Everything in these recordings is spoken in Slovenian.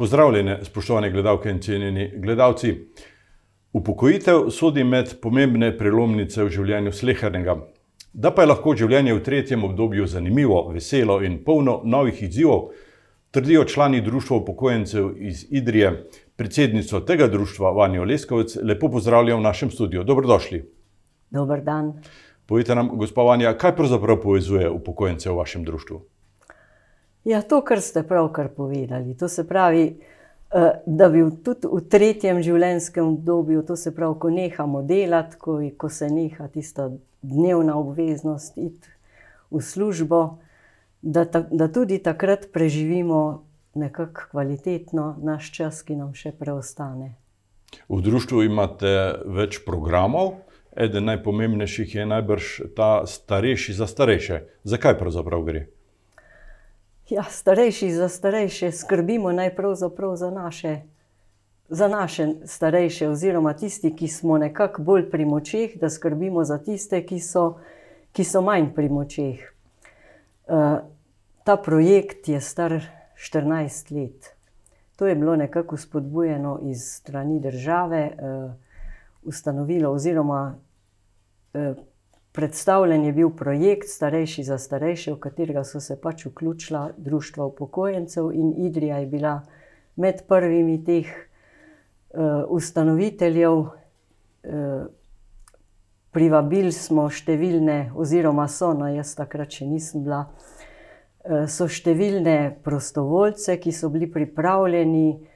Pozdravljene, spoštovane gledalke in cenjeni gledalci. Upokojitev sodi med pomembne prelomnice v življenju slehernega. Da pa je lahko življenje v tretjem obdobju zanimivo, veselo in polno novih izzivov, trdijo člani Društva upokojencev iz Idrije, predsednico tega društva Vanjo Leskovec, lepo pozdravljam v našem studiu. Dobrodošli. Dober dan. Povejte nam, gospa Vanja, kaj pravzaprav povezuje upokojence v vašem društvu? Ja, to, kar ste pravkar povedali. To se pravi, eh, da bi tudi v tretjem življenjskem obdobju, to se pravi, ko nehamo delati, ko, ko se neha tista dnevna obveznost iti v službo, da, ta, da tudi takrat preživimo nekako kvalitetno naš čas, ki nam še preostane. V društvu imate več programov, eden najpomembnejših je najbrž ta starejši za starejše. Zakaj pravzaprav gre? Ja, starejši za starejše skrbimo najprej za naše. Za naše starejše, oziroma tisti, ki smo nekako bolj pri močeh, da skrbimo za tiste, ki so, ki so manj pri močeh. Uh, ta projekt je star 14 let. To je bilo nekako spodbujeno iz strani države, uh, ustanovilo, oziroma uh, Predstavljen je bil projekt Starejši za starejše, v katerega so se pač vključila društva upokojencev, in Idrija je bila med prvimi teh uh, ustanoviteljev. Uh, privabili smo številne, oziroma so, no, jaz takrat še nisem bila, uh, so številne prostovoljce, ki so bili pripravljeni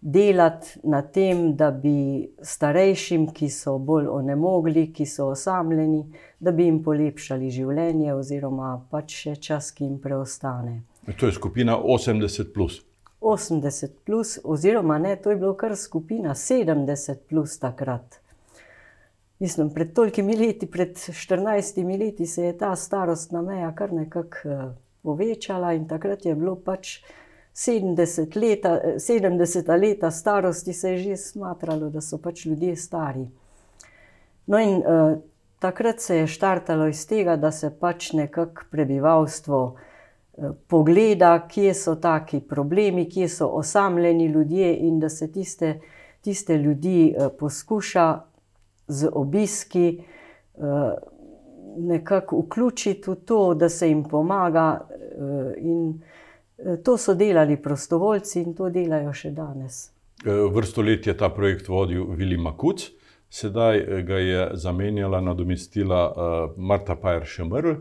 delati na tem, da bi starejšim, ki so bolj onemogli, ki so osamljeni, da bi jim polepšali življenje, oziroma pač še čas, ki jim preostane. To je skupina 80. Plus. 80, plus, oziroma ne, to je bilo kar skupina 70 plus takrat. Mislim, pred tolikimi leti, pred 14 leti, se je ta starostna meja kar nekako uh, povečala, in takrat je bilo pač 70 leta, 70 leta starosti se je že smatralo, da so pač ljudje stari. No, in uh, takrat se je štartalo iz tega, da se pač nekako prebivalstvo uh, pogleda, kje so taki problemi, kje so osamljeni ljudje, in da se tiste, tiste ljudi uh, poskuša z obiski uh, nekako vključiti v to, da se jim pomaga. Uh, Eh, to so delali prostovoljci in to delajo še danes. Eh, vrsto let je ta projekt vodil Vili Makuc, sedaj eh, ga je zamenjala, nadomestila Marta Pajer Šemrl.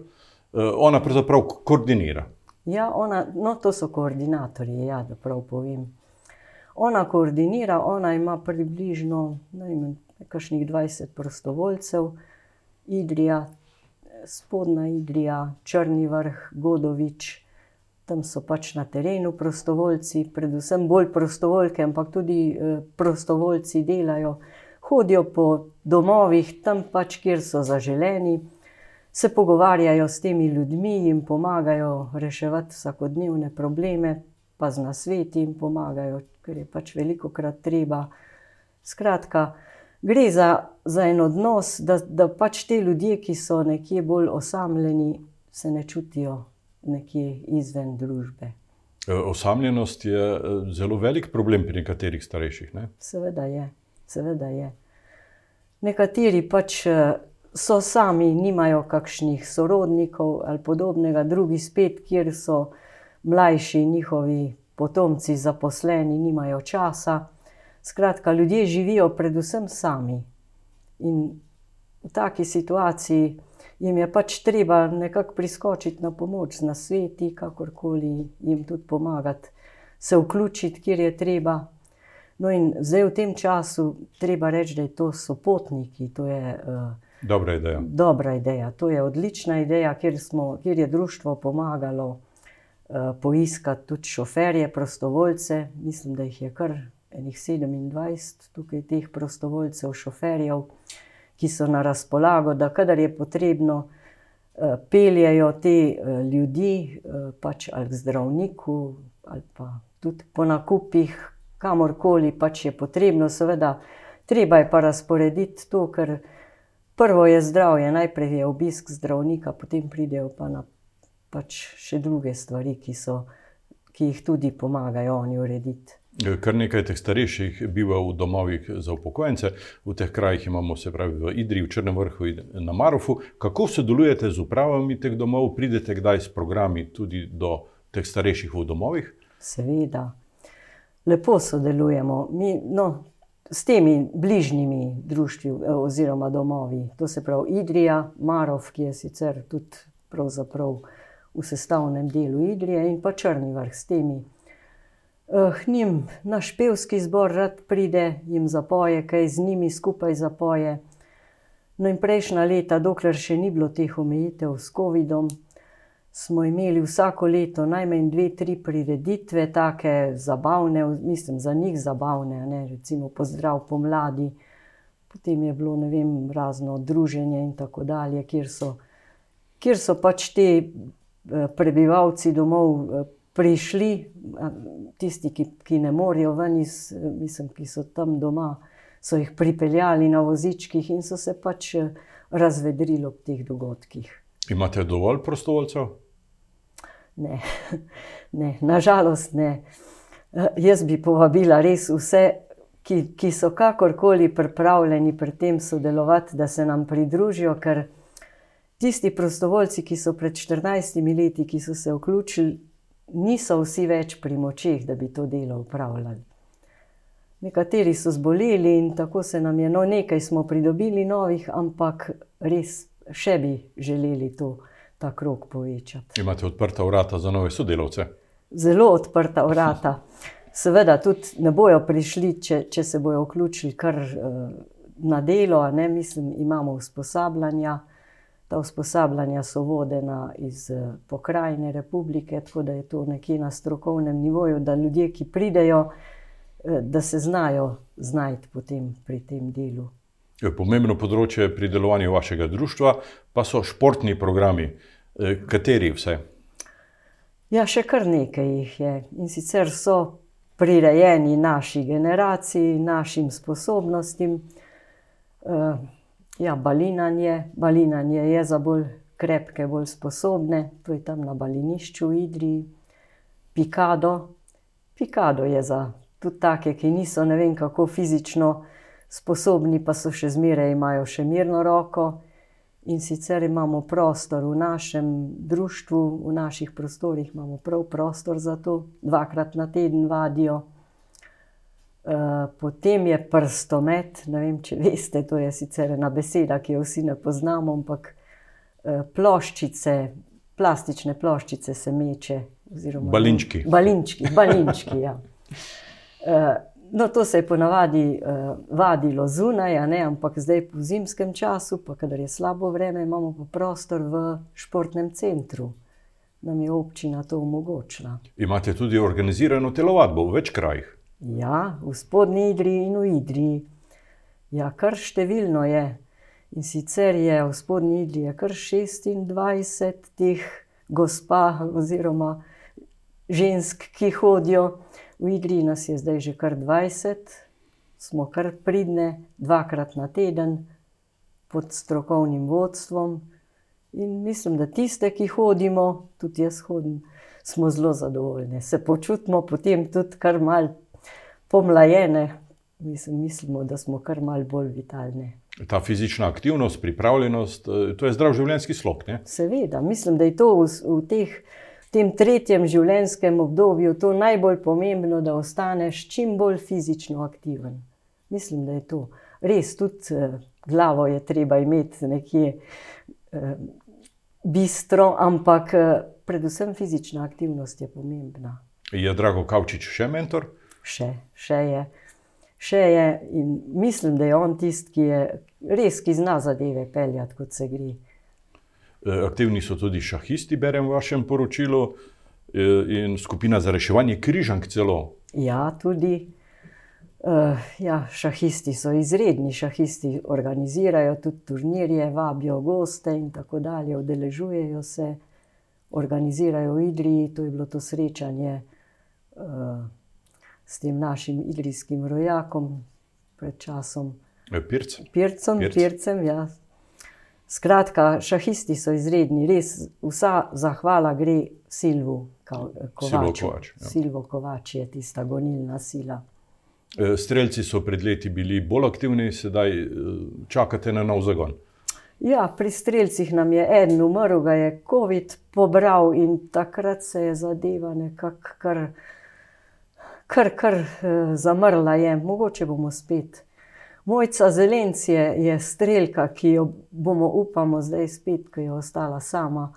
Ona pravzaprav koordinira. Ja, ona, no, to so koordinatorji, ja, da prav povem. Ona koordinira, ona ima približno nekaj 20 prostovoljcev, Idrija, spodnja Idrija, Črni vrh, Godovič tam so pač na terenu prostovoljci, predvsem bolj prostovoljke, ampak tudi eh, prostovoljci delajo, hodijo po domovih, tam pač, kjer so zaželeni, se pogovarjajo s temi ljudmi, jim pomagajo reševati vsakodnevne probleme, pa z nasveti jim pomagajo, ker je pač veliko krat treba. Skratka, gre za, za en odnos, da, da pač te ljudje, ki so nekje bolj osamljeni, se ne čutijo nekje izven družbe. E, osamljenost je e, zelo velik problem pri nekaterih starejših. Ne? Seveda je, seveda je. Nekateri pač e, so sami, nimajo kakšnih sorodnikov ali podobnega, drugi spet, kjer so mlajši njihovi potomci zaposleni, nimajo časa. Skratka, ljudje živijo predvsem sami. In v taki situaciji jim je pač treba nekako priskočiti na pomoč, na sveti, kakorkoli jim tudi pomagati, se vključiti, kjer je treba. No, in zdaj v tem času treba reči, da je to sopotniki. To je uh, dobra ideja. Dobra ideja. To je odlična ideja, kjer, smo, kjer je društvo pomagalo uh, poiskati tudi šoferje, prostovoljce. Mislim, da jih je kar 27, tukaj teh prostovoljcev, šoferjev. Uh, ki so na razpolago, da kadar je potrebno, eh, peljejo te eh, ljudi, eh, pač ali k zdravniku, ali pa tudi po nakupih, kamorkoli pač je potrebno, seveda, treba je pa razporediti to, ker prvo je zdravje, najprej je obisk zdravnika, potem pridejo pa na pač še druge stvari, ki, so, ki jih tudi pomagajo oni urediti. Kar nekaj teh starejših biva v domovih za upokojence, v teh krajih imamo se pravi v Idriji, v Črnem vrhu in na Marofu. Kako sodelujete z upravami teh domov, pridete kdaj s programi tudi do teh starejših v domovih? Seveda, lepo sodelujemo. Mi, no, s temi bližnjimi društvi eh, oziroma domovi, to se pravi Idrija, Marov, ki je sicer tudi v sestavnem delu Idrije, in pa Črni vrh s temi. Uh, njim naš pevski zbor rad pride, jim zapoje, kaj z njimi skupaj zapoje. No, in prejšnja leta, dokler še ni bilo teh omejitev s COVID-om, smo imeli vsako leto najmanj dve, tri prireditve, tako zabavne, mislim, za njih zabavne, ne, recimo pozdrav pomladi. Potem je bilo vem, razno druženje in tako dalje, kjer so, kjer so pač ti eh, prebivalci domov eh, prišli, tisti, ki, ki ne morejo ven, iz, mislim, ki so tam doma, so jih pripeljali na vozičkih in so se pač eh, razvedrili ob teh dogodkih. Imate dovolj prostovoljcev? Ne, ne nažalost ne. Eh, jaz bi povabila res vse, ki, ki so kakorkoli pripravljeni pri tem sodelovati, da se nam pridružijo, ker tisti prostovoljci, ki so pred 14 leti, ki so se vključili, niso vsi več pri močeh, da bi to delo upravljali. Nekateri so zboleli in tako se nam je, no, nekaj smo pridobili novih, ampak res še bi želeli to ta krok povečati. Imate odprta vrata za nove sodelavce? Zelo odprta vrata. Seveda, tudi ne bojo prišli, če, če se bojo vključili kar uh, na delo. Ne? Mislim, imamo usposabljanja. Ta usposabljanja so vodena iz uh, pokrajine republike, tako da je to nekje na strokovnem nivoju, da ljudje, ki pridejo, uh, da se znajo znajti potem pri tem delu. Pomembno področje pri delovanju vašega društva pa so športni programi. E, kateri vse? Ja, še kar nekaj jih je. In sicer so prirejeni naši generaciji, našim sposobnostim. E, ja, balinanje. balinanje je za bolj krepke, bolj sposobne, to je tam na balinišču v Idriji. Pikado. Pikado je za tudi take, ki niso ne vem kako fizično sposobni, pa so še zmeraj, imajo še mirno roko. In sicer imamo prostor v našem društvu, v naših prostorih imamo prav prostor za to, dvakrat na teden vadijo. Uh, potem je prstomet, ne vem, če veste, to je sicer ena beseda, ki jo vsi ne poznamo, ampak uh, ploščice, plastične ploščice se meče. Balinčki. Balinčki, balinčki ja. uh, No, to se je ponavadi uh, vadilo zunaj, ampak zdaj po zimskem času, pa kadar je slabo vreme, imamo pa prostor v športnem centru. Nam je občina to omogočila. Imate tudi organizirano telovadbo v več krajih? Ja, v spodnji Idriji in v Idriji. Ja, kar številno je. In sicer je v spodnji Idriji kar 26 teh gospa oziroma žensk, ki hodijo. V igri nas je zdaj že kar 20, smo kar pridne, dvakrat na teden, pod strokovnim vodstvom. In mislim, da tiste, ki hodimo, tudi jaz hodim, smo zelo zadovoljni. Se počutimo potem tudi kar mal pomlajene, mislim, mislimo, da smo kar mal bolj vitalni. Ta fizična aktivnost, pripravljenost, eh, to je zdrav življenjski slog. Ne? Seveda, mislim, da je to v, v teh tem tretjem življenjskem obdobju to najbolj pomembno, da ostaneš čim bolj fizično aktiven. Mislim, da je to res, tudi eh, glavo je treba imeti nekje eh, bistro, ampak eh, predvsem fizična aktivnost je pomembna. Je Drago Kavčič še mentor? Še, še je. Še je in mislim, da je on tisti, ki je res, ki zna zadeve peljati, kot se gre. Eh, aktivni so tudi šahisti, berem v vašem poročilu, eh, in skupina za reševanje križank celo. Ja, tudi. Uh, ja, šahisti so izredni, šahisti organizirajo tudi turnirje, vabijo goste in tako dalje, udeležujejo se, organizirajo v Idriji. To je bilo to srečanje uh, s tem našim idrijskim rojakom pred časom. Pirc. Pircem, Pirc. Pircem, ja, Skratka, šahisti so izredni, res vsa zahvala gre Silvu Kovač. Kovač, ja. Silvo Kovač je tista gonilna sila. Eh, Strelci so pred leti bili bolj aktivni, sedaj eh, čakate na nov zagon. Ja, pri streljcih nam je en umrl, ga je COVID pobral in takrat se je zadeva nekako kar, kar, kar eh, zamrla. Je. Mogoče bomo spet. Mojca Zelenc je, je streljka, ki jo bomo, upamo, zdaj spet, ki je ostala sama,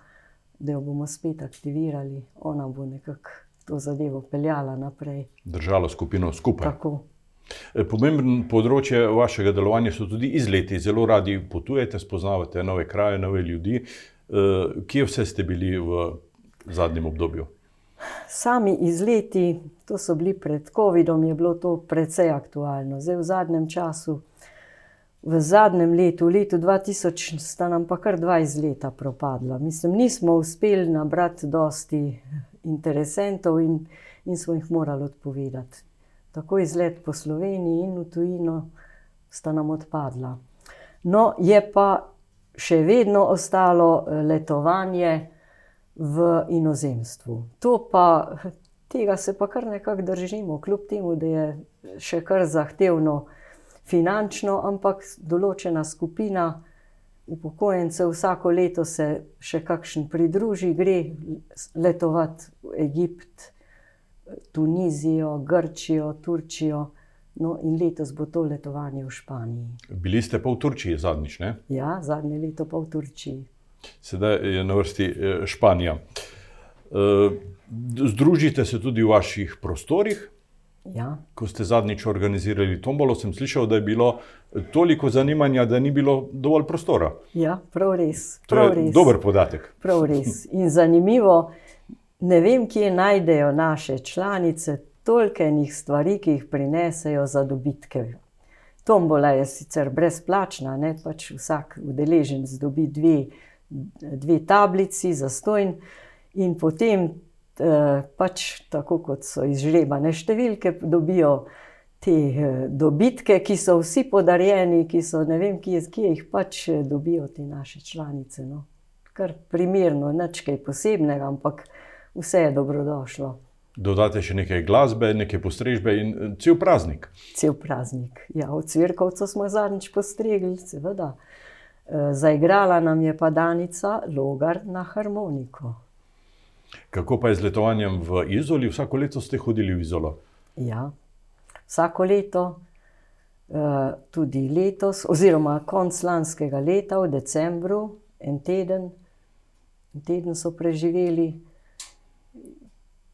da jo bomo spet aktivirali. Ona bo nekako to zadevo peljala naprej. Držalo skupino skupaj. Tako. Eh, Pomemben področje vašega delovanja so tudi izleti. Zelo radi potujete, spoznavate nove kraje, nove ljudi. Eh, Kje vse ste bili v zadnjem obdobju? Sami izleti, to so bili pred COVID-om, je bilo to precej aktualno. Zdaj v zadnjem času, v zadnjem letu, v letu 2000, sta nam pa kar dva izleta propadla. Mislim, nismo uspeli nabrati dosti interesentov in, in smo jih morali odpovedati. Tako izlet po Sloveniji in v tujino sta nam odpadla. No, je pa še vedno ostalo eh, letovanje v inozemstvu. To pa, tega se pa kar nekako držimo, kljub temu, da je še kar zahtevno finančno, ampak določena skupina upokojencev vsako leto se še kakšen pridruži, gre letovati v Egipt, Tunizijo, Grčijo, Turčijo. No, in letos bo to letovanje v Španiji. Bili ste pa v Turčiji zadnjič, ne? Ja, zadnje leto pa v Turčiji. Sedaj je na vrsti eh, Španija. Eh, Združite se tudi v vaših prostorih. Ja, Ko ste zadnjič organizirali tombolo, sem slišal, da je bilo toliko zanimanja, da ni bilo dovolj prostora. ja prav res. To Prav je res. dober podatek. Prav res. In zanimivo, ne vem, kje najdejo naše članice toliko enih stvari, ki jih prinesejo za dobitke. Tombola je sicer brezplačna, ne? pač vsak udeleženec dobi dve, dve tablici za stojn, in potem eh, pač tako kot so izžrebane številke, dobijo te eh, dobitke, ki so vsi podarjeni, ki so ne vem, kje, kje jih pač eh, dobijo te naše članice. No. Kar primerno, nič kaj posebnega, ampak vse je dobrodošlo. Dodate še nekaj glasbe, nekaj postrežbe in cel praznik. Cel praznik. Ja, v Cvirkovcu smo zadnjič postregli, seveda. E, Zaigrala nam je pa Danica Logar na harmoniko. Kako pa je z letovanjem v Izoli? Vsako leto ste hodili v Izolo. Ja. Vsako leto, eh, tudi letos, oziroma konc lanskega leta, v decembru, en teden, en teden so preživeli.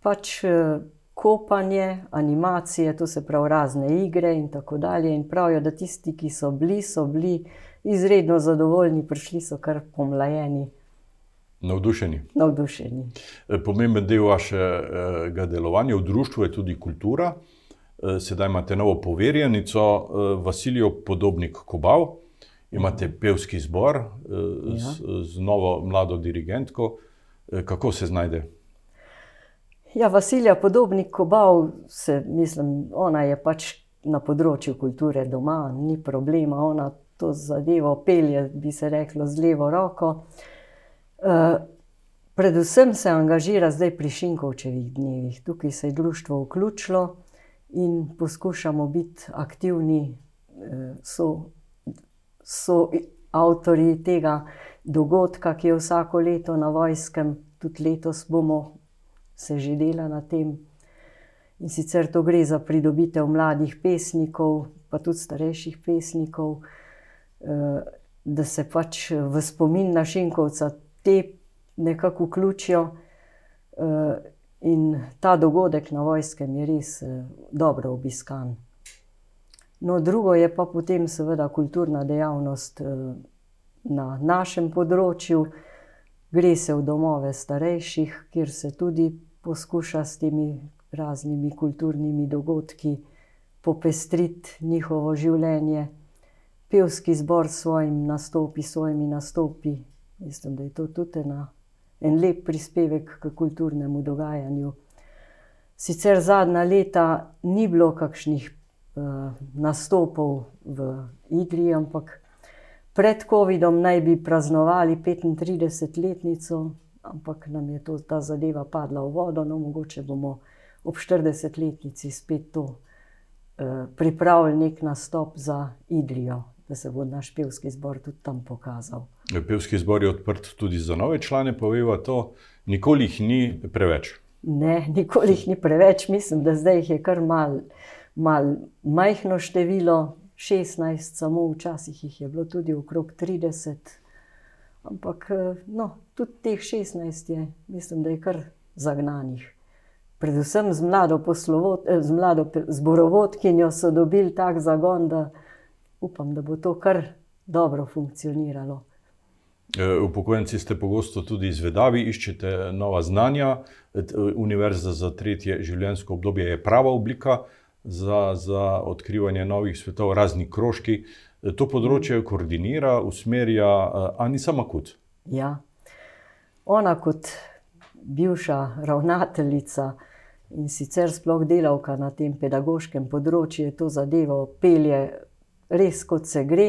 Pač eh, kopanje, animacije, to se pravi razne igre in tako dalje. In pravijo, da tisti, ki so bili, so bili izredno zadovoljni, prišli so kar pomlajeni, Navdušeni. navdušeni. Eh, Pomemben del vašega delovanja v društvu je tudi kultura. Eh, Sedaj imate novo poverjenico, eh, Vasilijo Podobnik Kobav, imate pevski zbor z, z novo mlado dirigentko. Kako se znajde? Ja, Vasilija Podobnik Kobav, se, mislim, ona je pač na področju kulture doma, ni problema, ona to zadevo pelje, bi se reklo, z levo roko. Uh, predvsem se angažira zdaj pri Šinkovčevih dnevih. Tukaj se je društvo vključilo in poskušamo biti aktivni, uh, so, so avtorji tega dogodka, ki je vsako leto na vojskem, tudi letos bomo se že dela na tem. In sicer to gre za pridobitev mladih pesnikov, pa tudi starejših pesnikov, eh, da se pač v spomin na Šinkovca te nekako vključijo. eh, In ta dogodek na vojskem je res eh, dobro obiskan. No, drugo je pa potem seveda kulturna dejavnost eh, na našem področju. Gre se v domove starejših, kjer se tudi poskuša s temi raznimi kulturnimi dogodki popestriti njihovo življenje. Pevski zbor s svojimi nastopi, svojimi nastopi, mislim, da je to tudi ena, en lep prispevek k kulturnemu dogajanju. Sicer zadnja leta ni bilo kakšnih uh, nastopov v Idriji, ampak pred COVID-om naj bi praznovali 35-letnico ampak nam je to, ta zadeva padla v vodo. No, mogoče bomo ob 40-letnici spet to uh, pripravili, nek nastop za Idrijo, da se bo naš pevski zbor tudi tam pokazal. Pevski zbor je odprt tudi za nove člane, poveva to, nikoli jih ni preveč. Ne, nikoli jih ni preveč, mislim, da zdaj jih je kar mal, mal majhno število, 16, samo včasih jih je bilo tudi okrog 30. Ampak no, tudi teh 16 je, mislim, da je kar zagnanih. Predvsem z mlado, z mlado zborovodkinjo so dobili tak zagon, da upam, da bo to kar dobro funkcioniralo. Upokojenci ste pogosto tudi izvedavi, iščete nova znanja. Univerza za tretje življenjsko obdobje je prava oblika za, za odkrivanje novih svetov, razni krožki. To področje koordinira, usmerja Anisa Makut. Ja, ona kot bivša ravnateljica in sicer sploh delavka na tem pedagoškem področju, to zadevo pelje res kot se gre.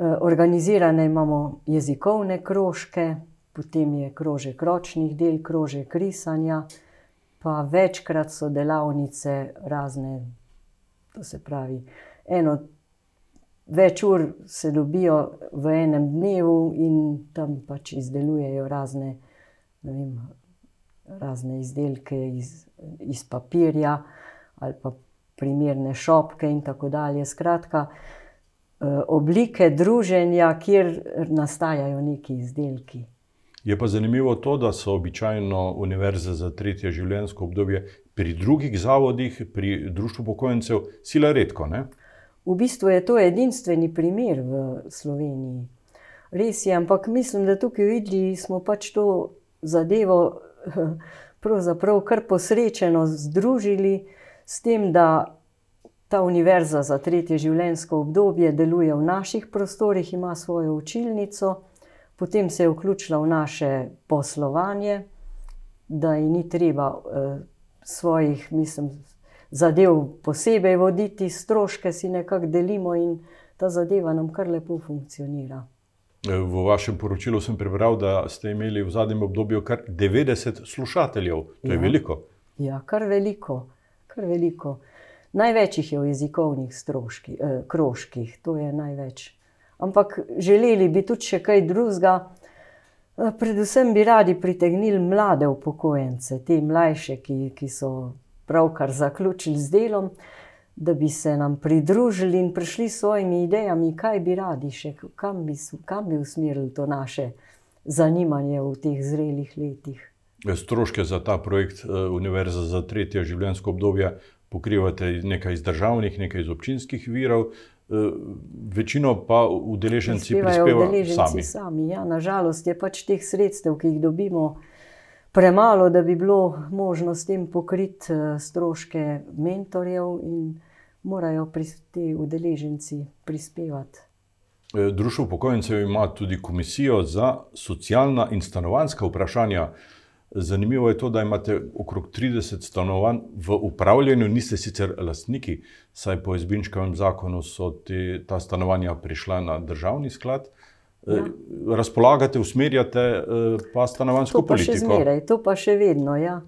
Organizirane imamo jezikovne krožke, potem je krožek ročnih del, krožek risanja pa večkrat so delavnice razne, to se pravi, eno, več ur se dobijo v enem dnevu in tam pač izdelujejo razne, vem, razne izdelke iz, iz papirja ali pa primerne šopke in tako dalje. Skratka, oblike druženja, kjer nastajajo neki izdelki. Je pa zanimivo to, da so običajno univerze za tretje življenjsko obdobje pri drugih zavodih, pri društvu pokojnicev, sila redko. Ne? V bistvu je to edinstveni primer v Sloveniji. Res je, ampak mislim, da tukaj v Idliji smo pač to zadevo pravzaprav kar posrečeno združili s tem, da ta univerza za tretje življenjsko obdobje deluje v naših prostorih, ima svojo učilnico. Potem se je vključila v naše poslovanje, da ji ni treba eh, svojih, mislim, zadev posebej voditi, stroške si nekako delimo in ta zadeva nam kar lepo funkcionira. V vašem poročilu sem prebral, da ste imeli v zadnjem obdobju kar 90 slušateljev. To je ja. veliko. Ja, kar veliko, kar veliko. Največ jih je v jezikovnih stroški, eh, krožkih, to je največ ampak želeli bi tudi še kaj drugega. Eh, predvsem bi radi pritegnili mlade upokojence, te mlajše, ki, ki so pravkar zaključili z delom, da bi se nam pridružili in prišli s svojimi idejami, kaj bi radi še, kam bi, kam bi usmerili to naše zanimanje v teh zrelih letih. Stroške za ta projekt eh, Univerza za tretje življenjsko obdobje pokrivate nekaj iz državnih, nekaj iz občinskih virov. Eh, večino pa udeleženci prispevajo sami. sami ja. Nažalost je pač teh sredstev, ki jih dobimo, premalo, da bi bilo možno s tem pokriti eh, stroške mentorjev in morajo ti udeleženci prispevati. Društvo pokojnicev ima tudi komisijo za socialna in stanovanska vprašanja. Zanimivo je to, da imate okrog 30 stanovanj v upravljanju, niste sicer lastniki, saj po izbinčkovem zakonu so te, ta stanovanja prišla na državni sklad. Eh, ja. Razpolagate, usmerjate eh, pa stanovansko politiko. To pa še zmeraj, to pa še vedno. Ja.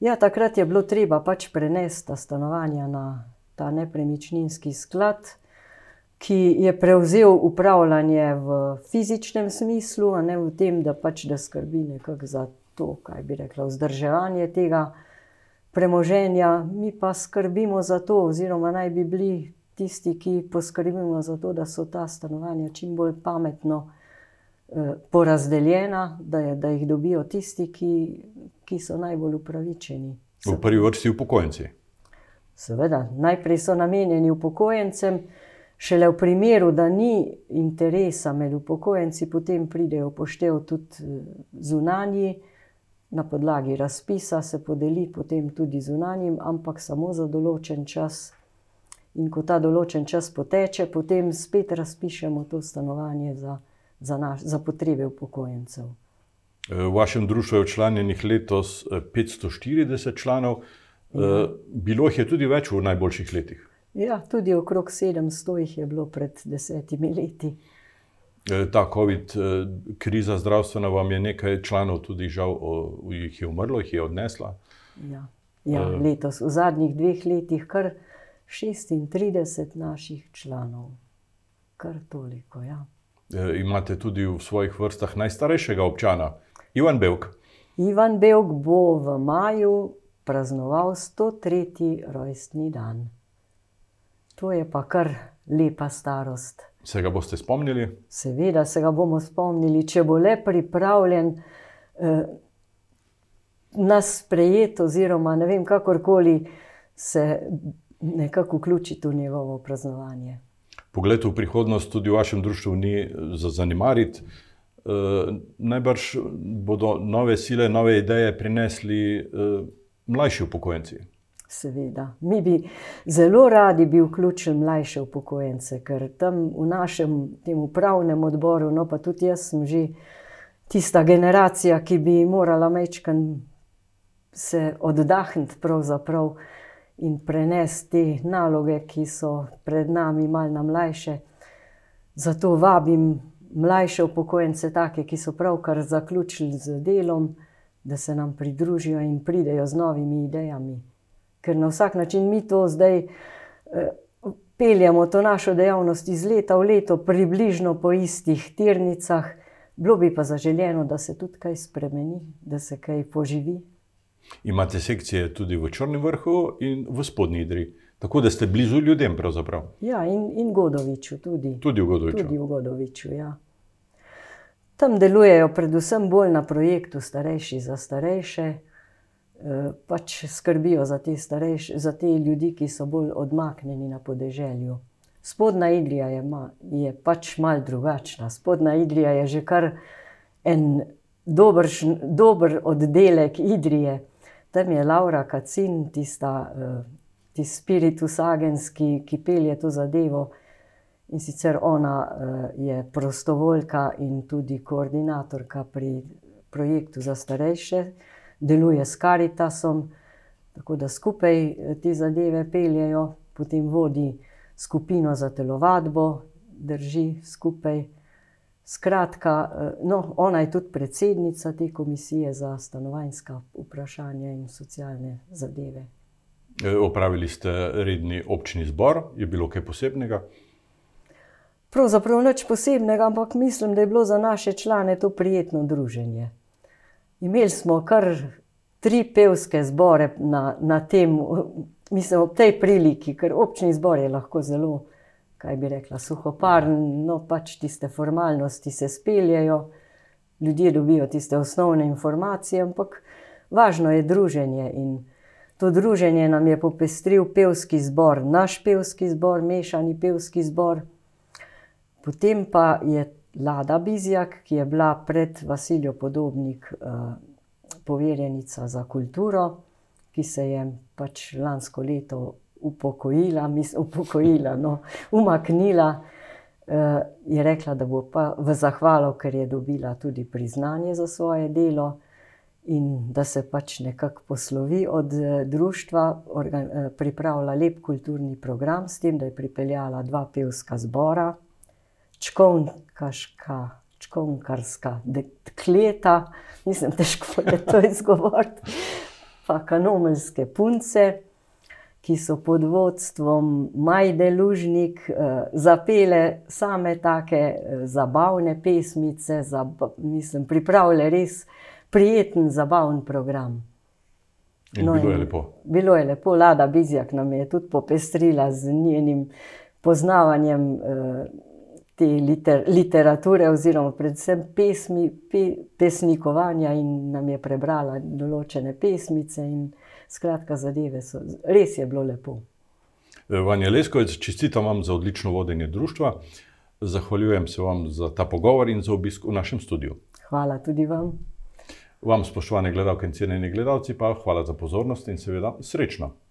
Ja, takrat je bilo treba pač prenesti ta stanovanja na ta nepremičninski sklad, ki je prevzel upravljanje v fizičnem smislu, a ne v tem, da pač da skrbi nekako za to, kaj bi rekla, vzdrževanje tega premoženja, mi pa skrbimo za to, oziroma naj bi bili tisti, ki poskrbimo za to, da so ta stanovanja čim bolj pametno eh, porazdeljena, da, je, da jih dobijo tisti, ki, ki so najbolj upravičeni. V prvi vrsti upokojenci. Seveda, najprej so namenjeni upokojencem. Šele v primeru, da ni interesa med upokojenci, potem pridejo poštev tudi eh, zunanji, na podlagi razpisa se podeli potem tudi zunanjim, ampak samo za določen čas. In ko ta določen čas poteče, potem spet razpišemo to stanovanje za, za, naš, za potrebe upokojencev. V vašem društvu je članjenih letos 540 eh, članov, ja. bilo jih je tudi več v najboljših letih. Ja, tudi okrog 700 jih je bilo pred desetimi leti. Eh, ta COVID eh, kriza zdravstvena vam je nekaj članov tudi žal, jih je umrlo, jih je odnesla. Ja. Ja, Eh. letos, v zadnjih dveh letih, kar 36 naših članov, kar toliko. Ja. Imate tudi v svojih vrstah najstarejšega občana, Ivan Belk. Ivan Belk bo v maju praznoval 103. rojstni dan. To je pa kar lepa starost. Se ga boste spomnili? Seveda se ga bomo spomnili, če bo le pripravljen eh, nas sprejeti, oziroma ne vem, kakorkoli se nekako vključiti v njegovo praznovanje. Pogled v prihodnost tudi v vašem društvu ni eh, za zanimariti. E, najbrž bodo nove sile, nove ideje prinesli e, mlajši upokojenci. Seveda. Mi bi zelo radi bi vključili mlajše upokojence, ker tam v našem tem upravnem odboru, no pa tudi jaz sem že tista generacija, ki bi morala mečkan se oddahniti pravzaprav in prenesti te naloge, ki so pred nami, malo na mlajše. Zato vabim mlajše upokojence, take, ki so pravkar zaključili z delom, da se nam pridružijo in pridejo z novimi idejami. Ker na vsak način mi to zdaj eh, peljemo, to našo dejavnost iz leta v leto, približno po istih tirnicah, bilo bi pa zaželjeno, da se tudi kaj spremeni, da se kaj poživi. Imate sekcije tudi v Črnem vrhu in v Spodnji Idri, tako da ste blizu ljudem. Pravzaprav. Ja, in, in Godoviču tudi. Tudi v Godoviču. Tudi v Godoviču, ja. Tam delujejo predvsem bolj na projektu Starejši za starejše, pač skrbijo za te, starejše, za te ljudi, ki so bolj odmaknjeni na podeželju. Spodnja Idrija je, ma, je pač mal drugačna. Spodnja Idrija je že kar en dober, dober oddelek Idrije. Tam je Laura Kacin, tista, tisti spiritus agens, ki, ki pelje to zadevo. In sicer ona je prostovoljka in tudi koordinatorka pri projektu za starejše, deluje s Karitasom, tako da skupaj eh, te zadeve peljejo, potem vodi skupino za telovadbo, drži skupaj. Skratka, uh, no, ona je tudi predsednica te komisije za stanovanjska vprašanja in socialne zadeve. E, Opravili ste redni občni zbor, je bilo kaj posebnega? Pravzaprav nič posebnega, ampak mislim, da je bilo za naše člane to prijetno druženje. Imeli smo kar tri pevske zbore na, na tem, mislim, ob tej priliki, ker občni zbor je lahko zelo, kaj bi rekla, suhoparn, no pač tiste formalnosti se speljejo, ljudje dobijo tiste osnovne informacije, ampak važno je druženje in to druženje nam je popestril pevski zbor, naš pevski zbor, mešani pevski zbor. Potem pa je Lada Bizjak, ki je bila pred Vasilijo Podobnik uh, poverjenica za kulturo, ki se je pač lansko leto upokojila, mislim, upokojila, no, umaknila, uh, je rekla, da bo pa v zahvalo, ker je dobila tudi priznanje za svoje delo. In da se pač nekako poslovi od eh, društva, organ, pripravlja lep kulturni program, s tem, da je pripeljala dva pevska zbora, čkovnkarska, čkovnkarska dekleta, mislim, težko je to izgovoriti, pa kanomelske punce, ki so pod vodstvom Majde Lužnik eh, zapele same take eh, zabavne pesmice, zab, mislim, pripravile res prijeten, zabaven program. In no, bilo je lepo. Bilo je lepo, Lada Bizjak nam je tudi popestrila z njenim poznavanjem eh, te liter, literature, oziroma predvsem pesmi, pe, pesnikovanja, in nam je prebrala določene pesmice. In, skratka, zadeve so res je bilo lepo. Vanja Leskovec, čestitam vam za odlično vodenje društva. Zahvaljujem se vam za ta pogovor in za obisk v našem studiu. Hvala tudi vam. Vam, spoštovane gledalke in cenjeni gledalci, pa hvala za pozornost in seveda srečno.